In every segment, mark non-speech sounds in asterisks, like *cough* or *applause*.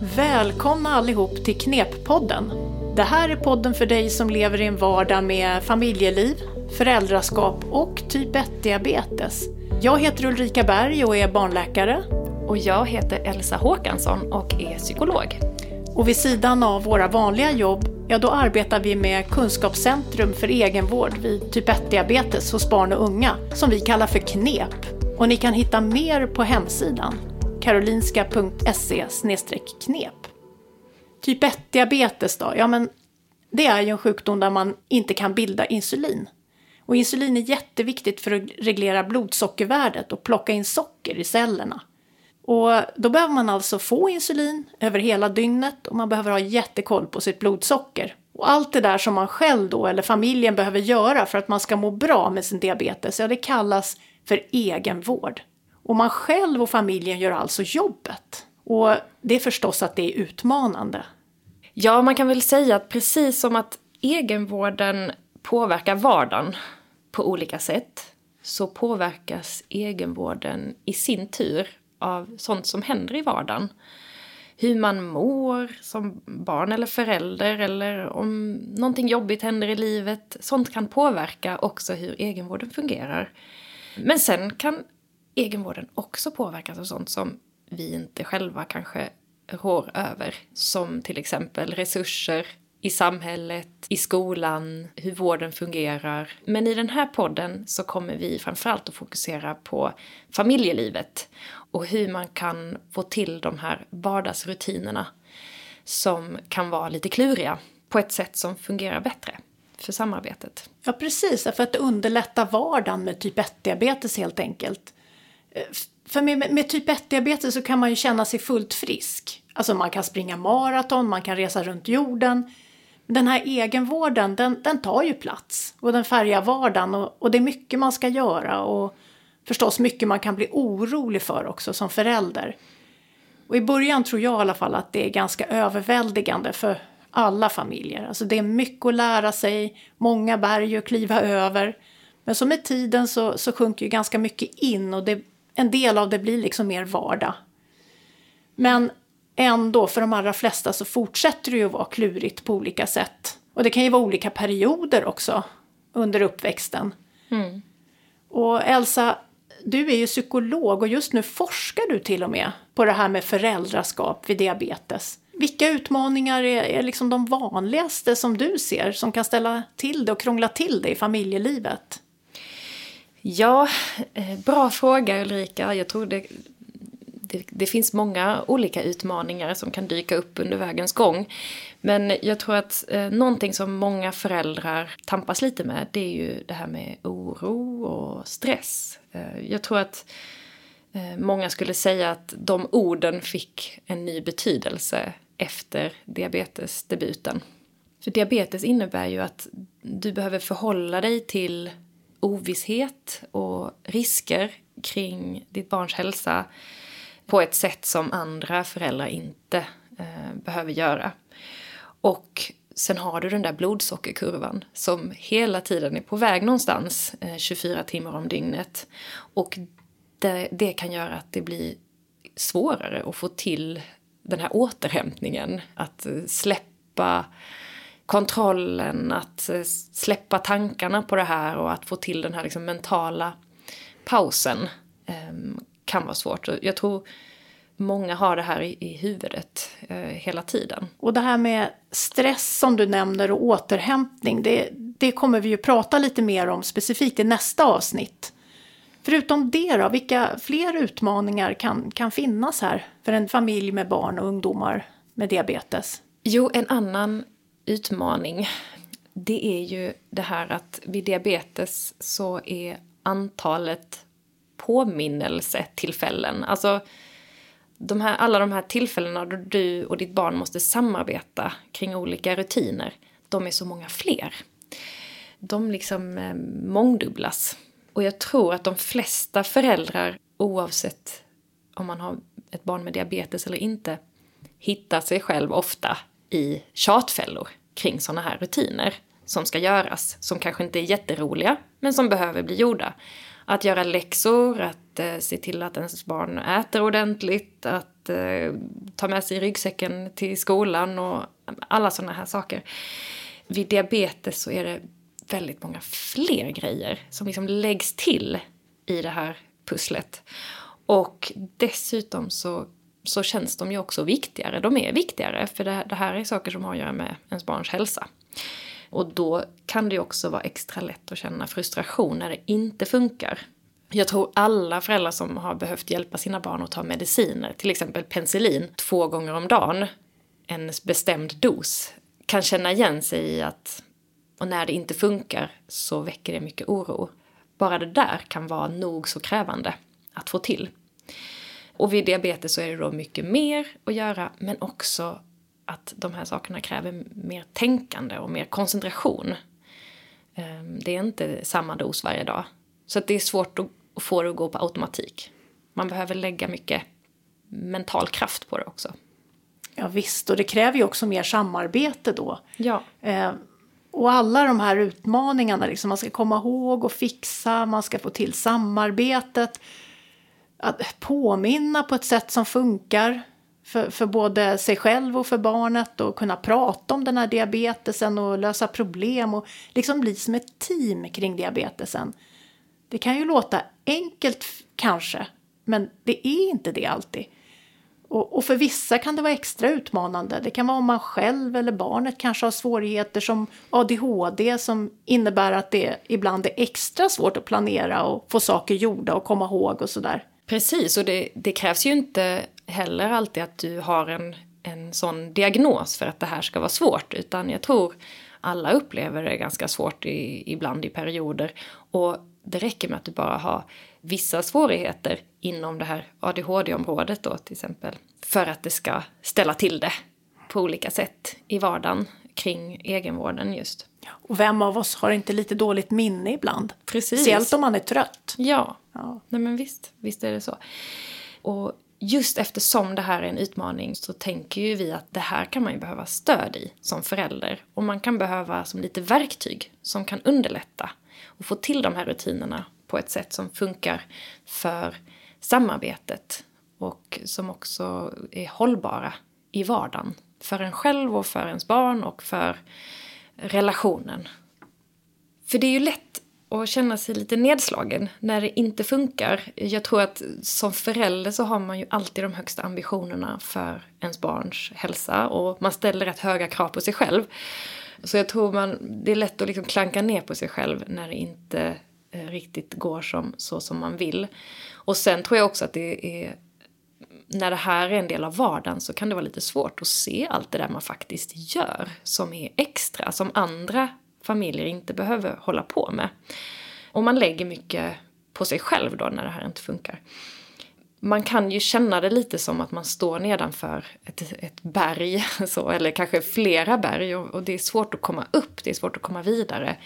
Välkomna allihop till Kneppodden. Det här är podden för dig som lever i en vardag med familjeliv, föräldraskap och typ 1-diabetes. Jag heter Ulrika Berg och är barnläkare. Och jag heter Elsa Håkansson och är psykolog. Och vid sidan av våra vanliga jobb, ja då arbetar vi med Kunskapscentrum för egenvård vid typ 1-diabetes hos barn och unga, som vi kallar för KNEP. Och ni kan hitta mer på hemsidan karolinska.se knep. Typ 1-diabetes då? Ja, men det är ju en sjukdom där man inte kan bilda insulin. Och insulin är jätteviktigt för att reglera blodsockervärdet och plocka in socker i cellerna. Och då behöver man alltså få insulin över hela dygnet och man behöver ha jättekoll på sitt blodsocker. Och allt det där som man själv då eller familjen behöver göra för att man ska må bra med sin diabetes, ja det kallas för egenvård. Och man själv och familjen gör alltså jobbet. Och det är förstås att det är utmanande. Ja, man kan väl säga att precis som att egenvården påverkar vardagen på olika sätt så påverkas egenvården i sin tur av sånt som händer i vardagen. Hur man mår som barn eller förälder eller om någonting jobbigt händer i livet. Sånt kan påverka också hur egenvården fungerar. Men sen kan egenvården också påverkas av sånt som vi inte själva kanske rår över. Som till exempel resurser i samhället, i skolan, hur vården fungerar. Men i den här podden så kommer vi framförallt att fokusera på familjelivet och hur man kan få till de här vardagsrutinerna som kan vara lite kluriga på ett sätt som fungerar bättre för samarbetet. Ja, precis. För att underlätta vardagen med typ 1-diabetes helt enkelt. För med, med typ 1-diabetes så kan man ju känna sig fullt frisk. Alltså man kan springa maraton, man kan resa runt jorden. Den här egenvården, den, den tar ju plats och den färgar vardagen och, och det är mycket man ska göra och förstås mycket man kan bli orolig för också som förälder. Och i början tror jag i alla fall att det är ganska överväldigande för alla familjer. Alltså det är mycket att lära sig, många berg att kliva över. Men så med tiden så, så sjunker ju ganska mycket in och det en del av det blir liksom mer vardag. Men ändå, för de allra flesta så fortsätter det ju att vara klurigt på olika sätt. Och det kan ju vara olika perioder också under uppväxten. Mm. Och Elsa, du är ju psykolog och just nu forskar du till och med på det här med föräldraskap vid diabetes. Vilka utmaningar är, är liksom de vanligaste som du ser som kan ställa till det och krångla till det i familjelivet? Ja, eh, bra fråga Ulrika. Jag tror det, det, det, finns många olika utmaningar som kan dyka upp under vägens gång. Men jag tror att eh, någonting som många föräldrar tampas lite med det är ju det här med oro och stress. Eh, jag tror att eh, många skulle säga att de orden fick en ny betydelse efter diabetesdebuten. För diabetes innebär ju att du behöver förhålla dig till ovisshet och risker kring ditt barns hälsa på ett sätt som andra föräldrar inte eh, behöver göra. Och sen har du den där blodsockerkurvan som hela tiden är på väg någonstans eh, 24 timmar om dygnet. Och det, det kan göra att det blir svårare att få till den här återhämtningen. Att eh, släppa kontrollen, att eh, släppa tankarna på det här och att få till den här liksom mentala pausen eh, kan vara svårt. Jag tror många har det här i, i huvudet eh, hela tiden. Och det här med stress som du nämner och återhämtning, det, det kommer vi ju prata lite mer om specifikt i nästa avsnitt. Förutom det då, vilka fler utmaningar kan, kan finnas här för en familj med barn och ungdomar med diabetes? Jo, en annan utmaning det är ju det här att vid diabetes så är antalet påminnelsetillfällen, alltså de här, alla de här tillfällena då du och ditt barn måste samarbeta kring olika rutiner, de är så många fler. De liksom eh, mångdubblas. Och jag tror att de flesta föräldrar, oavsett om man har ett barn med diabetes eller inte, hittar sig själv ofta i tjatfällor kring sådana här rutiner som ska göras, som kanske inte är jätteroliga, men som behöver bli gjorda. Att göra läxor, att eh, se till att ens barn äter ordentligt, att eh, ta med sig ryggsäcken till skolan och alla sådana här saker. Vid diabetes så är det väldigt många fler grejer som liksom läggs till i det här pusslet. Och dessutom så, så känns de ju också viktigare. De är viktigare för det, det här är saker som har att göra med ens barns hälsa. Och då kan det ju också vara extra lätt att känna frustration när det inte funkar. Jag tror alla föräldrar som har behövt hjälpa sina barn att ta mediciner, till exempel penicillin, två gånger om dagen, en bestämd dos, kan känna igen sig i att och när det inte funkar så väcker det mycket oro. Bara det där kan vara nog så krävande att få till. Och vid diabetes så är det då mycket mer att göra men också att de här sakerna kräver mer tänkande och mer koncentration. Ehm, det är inte samma dos varje dag. Så det är svårt att få det att gå på automatik. Man behöver lägga mycket mental kraft på det också. Ja visst, och det kräver ju också mer samarbete då. Ja. Eh, och alla de här utmaningarna, liksom, man ska komma ihåg och fixa, man ska få till samarbetet. Att påminna på ett sätt som funkar för, för både sig själv och för barnet och kunna prata om den här diabetesen och lösa problem och liksom bli som ett team kring diabetesen. Det kan ju låta enkelt kanske, men det är inte det alltid. Och, och, för vissa kan det vara extra utmanande. Det kan vara om man själv eller barnet kanske har svårigheter som ADHD som innebär att det ibland är extra svårt att planera och få saker gjorda och komma ihåg och sådär. Precis, och det, det, krävs ju inte heller alltid att du har en, en sån diagnos för att det här ska vara svårt, utan jag tror alla upplever det ganska svårt i, ibland i perioder. Och det räcker med att du bara har vissa svårigheter inom det här ADHD-området då till exempel. För att det ska ställa till det på olika sätt i vardagen kring egenvården just. Och vem av oss har inte lite dåligt minne ibland? Precis. Speciellt om man är trött. Ja, ja. Nej, men visst, visst är det så. Och just eftersom det här är en utmaning så tänker ju vi att det här kan man ju behöva stöd i som förälder. Och man kan behöva som lite verktyg som kan underlätta och få till de här rutinerna på ett sätt som funkar för samarbetet och som också är hållbara i vardagen. För en själv och för ens barn och för relationen. För det är ju lätt att känna sig lite nedslagen när det inte funkar. Jag tror att som förälder så har man ju alltid de högsta ambitionerna för ens barns hälsa och man ställer rätt höga krav på sig själv. Så jag tror man, det är lätt att liksom klanka ner på sig själv när det inte eh, riktigt går som, så som man vill. Och sen tror jag också att det är när det här är en del av vardagen så kan det vara lite svårt att se allt det där man faktiskt gör som är extra, som andra familjer inte behöver hålla på med. Och man lägger mycket på sig själv då när det här inte funkar. Man kan ju känna det lite som att man står nedanför ett, ett berg, *laughs* så, eller kanske flera berg, och, och det är svårt att komma upp, det är svårt att komma vidare.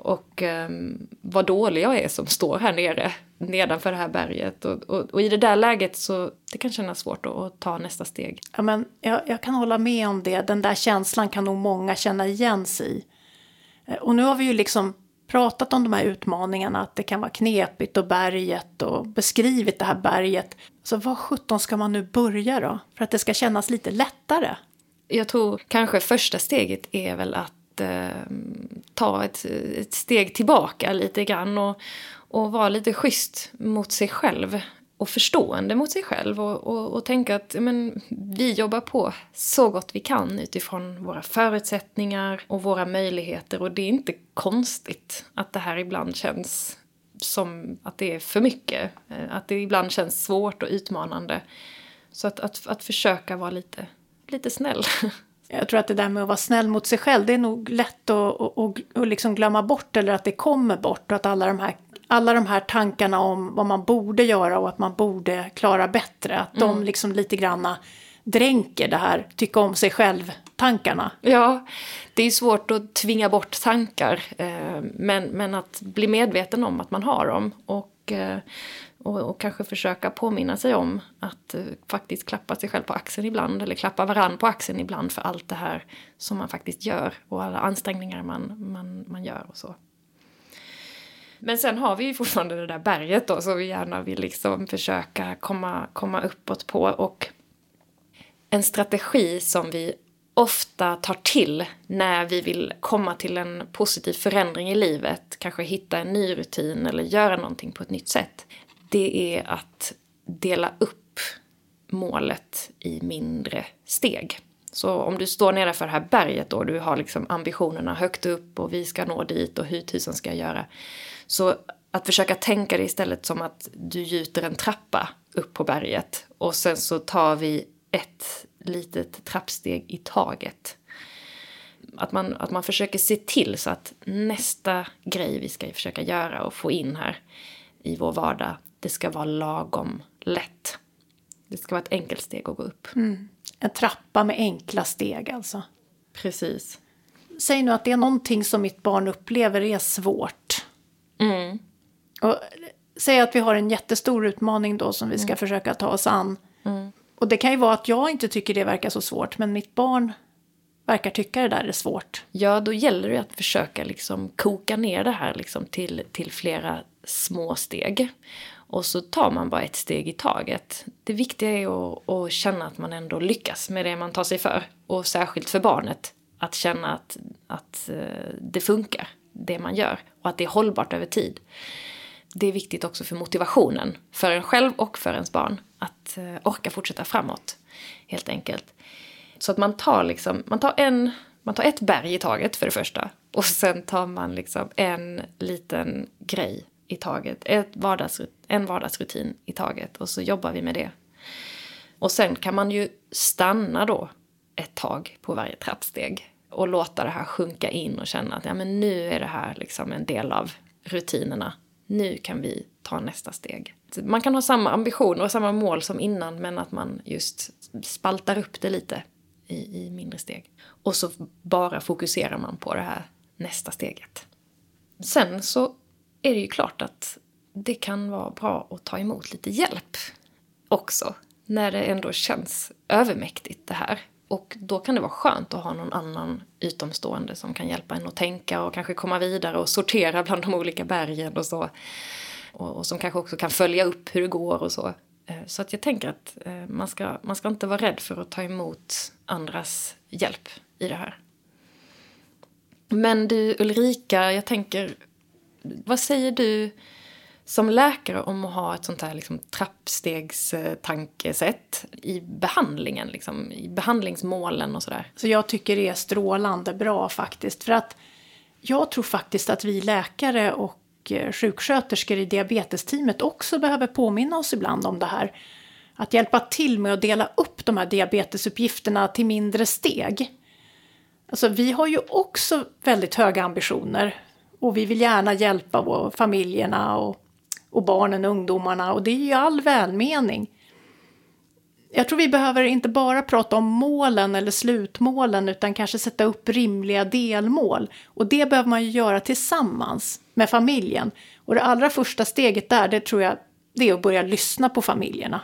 Och um, vad dålig jag är som står här nere nedanför det här berget. Och, och, och, i det där läget så det kan kännas svårt att, att ta nästa steg. Ja, men jag, jag, kan hålla med om det. Den där känslan kan nog många känna igen sig i. Eh, och nu har vi ju liksom pratat om de här utmaningarna, att det kan vara knepigt och berget och beskrivit det här berget. Så vad sjutton ska man nu börja då? För att det ska kännas lite lättare? Jag tror kanske första steget är väl att eh, ta ett, ett steg tillbaka lite grann och, och vara lite schysst mot sig själv och förstående mot sig själv och, och, och, tänka att men, vi jobbar på så gott vi kan utifrån våra förutsättningar och våra möjligheter och det är inte konstigt att det här ibland känns som att det är för mycket. Eh, att det ibland känns svårt och utmanande. Så att, att, att försöka vara lite, lite snäll. *laughs* Jag tror att det där med att vara snäll mot sig själv, det är nog lätt att, att, att, att liksom glömma bort eller att det kommer bort och att alla de, här, alla de här tankarna om vad man borde göra och att man borde klara bättre, att mm. de liksom lite granna dränker det här tycka om sig själv-tankarna. Ja, det är svårt att tvinga bort tankar, eh, men, men att bli medveten om att man har dem och eh, och, och, kanske försöka påminna sig om att uh, faktiskt klappa sig själv på axeln ibland eller klappa varann på axeln ibland för allt det här som man faktiskt gör och alla ansträngningar man, man, man gör och så. Men sen har vi ju fortfarande det där berget då som vi gärna vill liksom försöka komma, komma uppåt på och en strategi som vi ofta tar till när vi vill komma till en positiv förändring i livet, kanske hitta en ny rutin eller göra någonting på ett nytt sätt, det är att dela upp målet i mindre steg. Så om du står nere för det här berget och du har liksom ambitionerna högt upp och vi ska nå dit och hur tusen ska jag göra. Så att försöka tänka det istället som att du gjuter en trappa upp på berget och sen så tar vi ett litet trappsteg i taget. Att man, att man försöker se till så att nästa grej vi ska försöka göra och få in här i vår vardag, det ska vara lagom lätt. Det ska vara ett enkelt steg att gå upp. Mm. En trappa med enkla steg alltså. Precis. Säg nu att det är någonting som mitt barn upplever är svårt. Mm. Och säg att vi har en jättestor utmaning då som vi ska mm. försöka ta oss an. Mm. Och det kan ju vara att jag inte tycker det verkar så svårt, men mitt barn verkar tycka det där är svårt. Ja, då gäller det att försöka liksom koka ner det här liksom till, till flera små steg. Och så tar man bara ett steg i taget. Det viktiga är att, att känna att man ändå lyckas med det man tar sig för. Och särskilt för barnet, att känna att, att eh, det funkar, det man gör. Och att det är hållbart över tid. Det är viktigt också för motivationen, för en själv och för ens barn. Att eh, orka fortsätta framåt, helt enkelt. Så att man tar liksom, man tar en, man tar ett berg i taget för det första. Och sen tar man liksom en liten grej i taget. Ett vardagsrut en vardagsrutin i taget och så jobbar vi med det. Och sen kan man ju stanna då ett tag på varje trappsteg och låta det här sjunka in och känna att ja, men nu är det här liksom en del av rutinerna. Nu kan vi ta nästa steg. Man kan ha samma ambitioner och samma mål som innan men att man just spaltar upp det lite i, i mindre steg. Och så bara fokuserar man på det här nästa steget. Sen så är det ju klart att det kan vara bra att ta emot lite hjälp också. När det ändå känns övermäktigt det här. Och då kan det vara skönt att ha någon annan utomstående som kan hjälpa en att tänka och kanske komma vidare och sortera *laughs* bland de olika bergen och så. Och, och som kanske också kan följa upp hur det går och så. Eh, så att jag tänker att eh, man ska, man ska inte vara rädd för att ta emot andras hjälp i det här. Men du Ulrika, jag tänker vad säger du som läkare om att ha ett sånt här liksom, trappstegstankesätt i behandlingen, liksom, i behandlingsmålen och sådär? Så jag tycker det är strålande bra faktiskt. För att jag tror faktiskt att vi läkare och eh, sjuksköterskor i diabetesteamet också behöver påminna oss ibland om det här. Att hjälpa till med att dela upp de här diabetesuppgifterna till mindre steg. Alltså vi har ju också väldigt höga ambitioner och vi vill gärna hjälpa familjerna och, och barnen och ungdomarna och det är ju all välmening. Jag tror vi behöver inte bara prata om målen eller slutmålen utan kanske sätta upp rimliga delmål. Och det behöver man ju göra tillsammans med familjen. Och det allra första steget där, det tror jag, det är att börja lyssna på familjerna.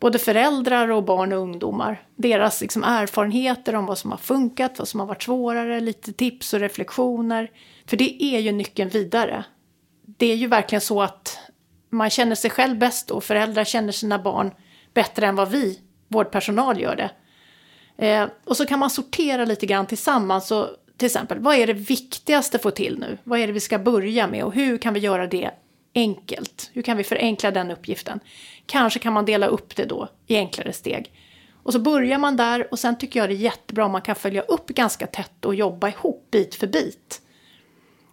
Både föräldrar och barn och ungdomar. Deras liksom erfarenheter om vad som har funkat, vad som har varit svårare, lite tips och reflektioner. För det är ju nyckeln vidare. Det är ju verkligen så att man känner sig själv bäst och föräldrar känner sina barn bättre än vad vi, vårdpersonal, gör det. Eh, och så kan man sortera lite grann tillsammans. Och, till exempel, vad är det viktigaste att få till nu? Vad är det vi ska börja med och hur kan vi göra det enkelt? Hur kan vi förenkla den uppgiften? Kanske kan man dela upp det då i enklare steg. Och så börjar man där och sen tycker jag det är jättebra om man kan följa upp ganska tätt och jobba ihop bit för bit.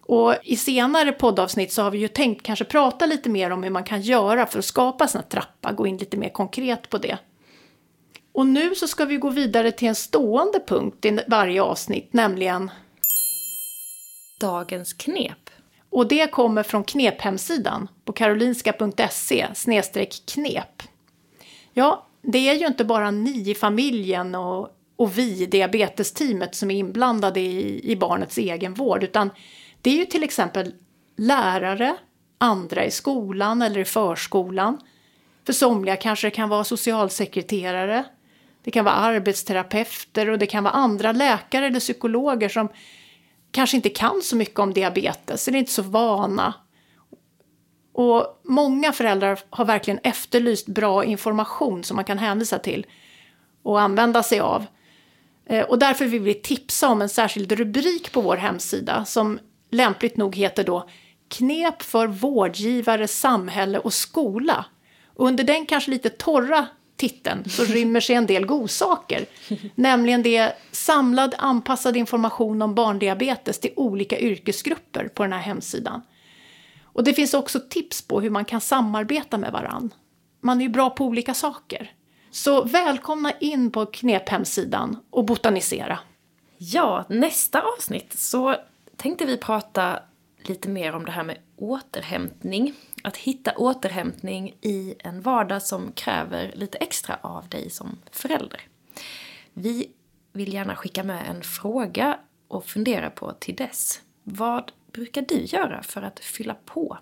Och i senare poddavsnitt så har vi ju tänkt kanske prata lite mer om hur man kan göra för att skapa såna trappa, gå in lite mer konkret på det. Och nu så ska vi gå vidare till en stående punkt i varje avsnitt, nämligen Dagens knep. Och det kommer från knephemsidan på karolinska.se knep. Ja, det är ju inte bara ni i familjen och, och vi i diabetesteamet som är inblandade i, i barnets egenvård, utan det är ju till exempel lärare, andra i skolan eller i förskolan. För somliga kanske det kan vara socialsekreterare, det kan vara arbetsterapeuter och det kan vara andra läkare eller psykologer som kanske inte kan så mycket om diabetes eller inte så vana. Och många föräldrar har verkligen efterlyst bra information som man kan hänvisa till. och använda sig av. Eh, och därför vill vi tipsa om en särskild rubrik på vår hemsida som lämpligt nog heter då Knep för vårdgivare, samhälle och skola. Under den kanske lite torra titeln så *laughs* rymmer sig en del godsaker. Nämligen det samlad anpassad information om barndiabetes till olika yrkesgrupper på den här hemsidan. Och det finns också tips på hur man kan samarbeta med varann. Man är ju bra på olika saker. Så välkomna in på knephemsidan och botanisera. Ja, nästa avsnitt så tänkte vi prata lite mer om det här med återhämtning. Att hitta återhämtning i en vardag som kräver lite extra av dig som förälder. Vi vill gärna skicka med en fråga och fundera på till dess. Vad brukar du göra för att fylla på?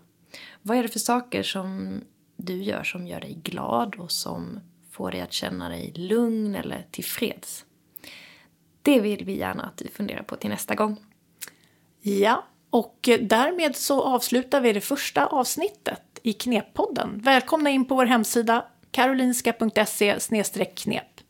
Vad är det för saker som du gör som gör dig glad och som får dig att känna dig lugn eller tillfreds? Det vill vi gärna att du funderar på till nästa gång. Ja, och därmed så avslutar vi det första avsnittet i Kneppodden. Välkomna in på vår hemsida karolinska.se knep.